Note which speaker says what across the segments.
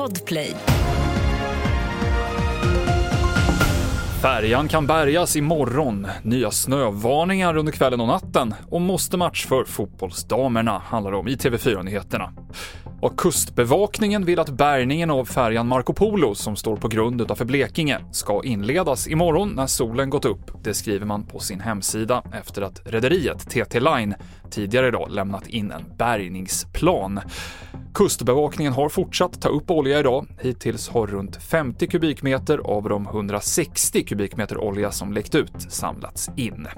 Speaker 1: Podplay.
Speaker 2: Färjan kan bärgas imorgon, nya snövarningar under kvällen och natten och måste match för fotbollsdamerna handlar det om i TV4-nyheterna. Och Kustbevakningen vill att bärgningen av färjan Marco Polo, som står på grund utanför Blekinge, ska inledas imorgon när solen gått upp. Det skriver man på sin hemsida efter att rederiet TT Line tidigare idag lämnat in en bärgningsplan. Kustbevakningen har fortsatt ta upp olja idag. Hittills har runt 50 kubikmeter av de 160 kubikmeter olja som läckt ut samlats in.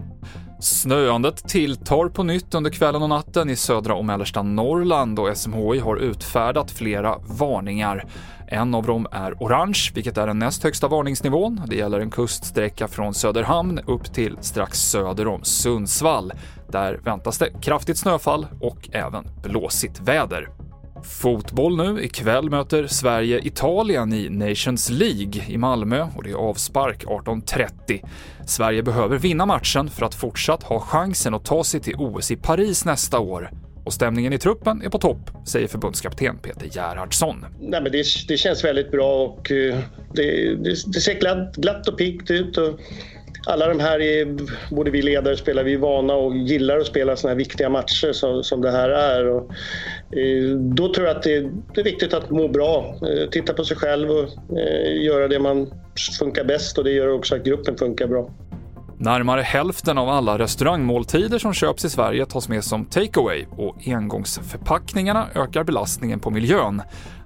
Speaker 2: Snöandet tilltar på nytt under kvällen och natten i södra och mellersta Norrland och SMHI har utfärdat flera varningar. En av dem är orange, vilket är den näst högsta varningsnivån. Det gäller en kuststräcka från Söderhamn upp till strax söder om Sundsvall. Där väntas det kraftigt snöfall och även blåsigt väder. Fotboll nu. Ikväll möter Sverige Italien i Nations League i Malmö och det är avspark 18.30. Sverige behöver vinna matchen för att fortsatt ha chansen att ta sig till OS i Paris nästa år. Och stämningen i truppen är på topp, säger förbundskapten Peter Gerhardsson.
Speaker 3: Nej, men det, det känns väldigt bra och eh, det, det, det ser glatt, glatt och piggt ut. Och alla de här, är, både vi ledare spelar, vi är vana och gillar att spela såna här viktiga matcher som, som det här är. Och, eh, då tror jag att det, det, är viktigt att må bra, eh, titta på sig själv och eh, göra det man funkar bäst och det gör också att gruppen funkar bra.
Speaker 2: Närmare hälften av alla restaurangmåltider som köps i Sverige tas med som takeaway och engångsförpackningarna ökar belastningen på miljön.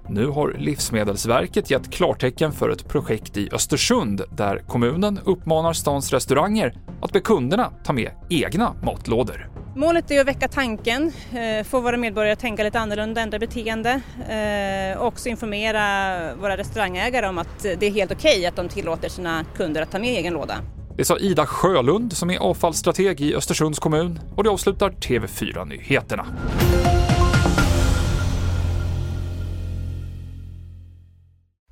Speaker 2: Nu har Livsmedelsverket gett klartecken för ett projekt i Östersund där kommunen uppmanar stans restauranger att be kunderna ta med egna matlådor.
Speaker 4: Målet är att väcka tanken, eh, få våra medborgare att tänka lite annorlunda, ändra beteende eh, och också informera våra restaurangägare om att det är helt okej okay att de tillåter sina kunder att ta med egen låda.
Speaker 2: Det sa Ida Sjölund som är avfallsstrateg i Östersunds kommun och det avslutar TV4-nyheterna.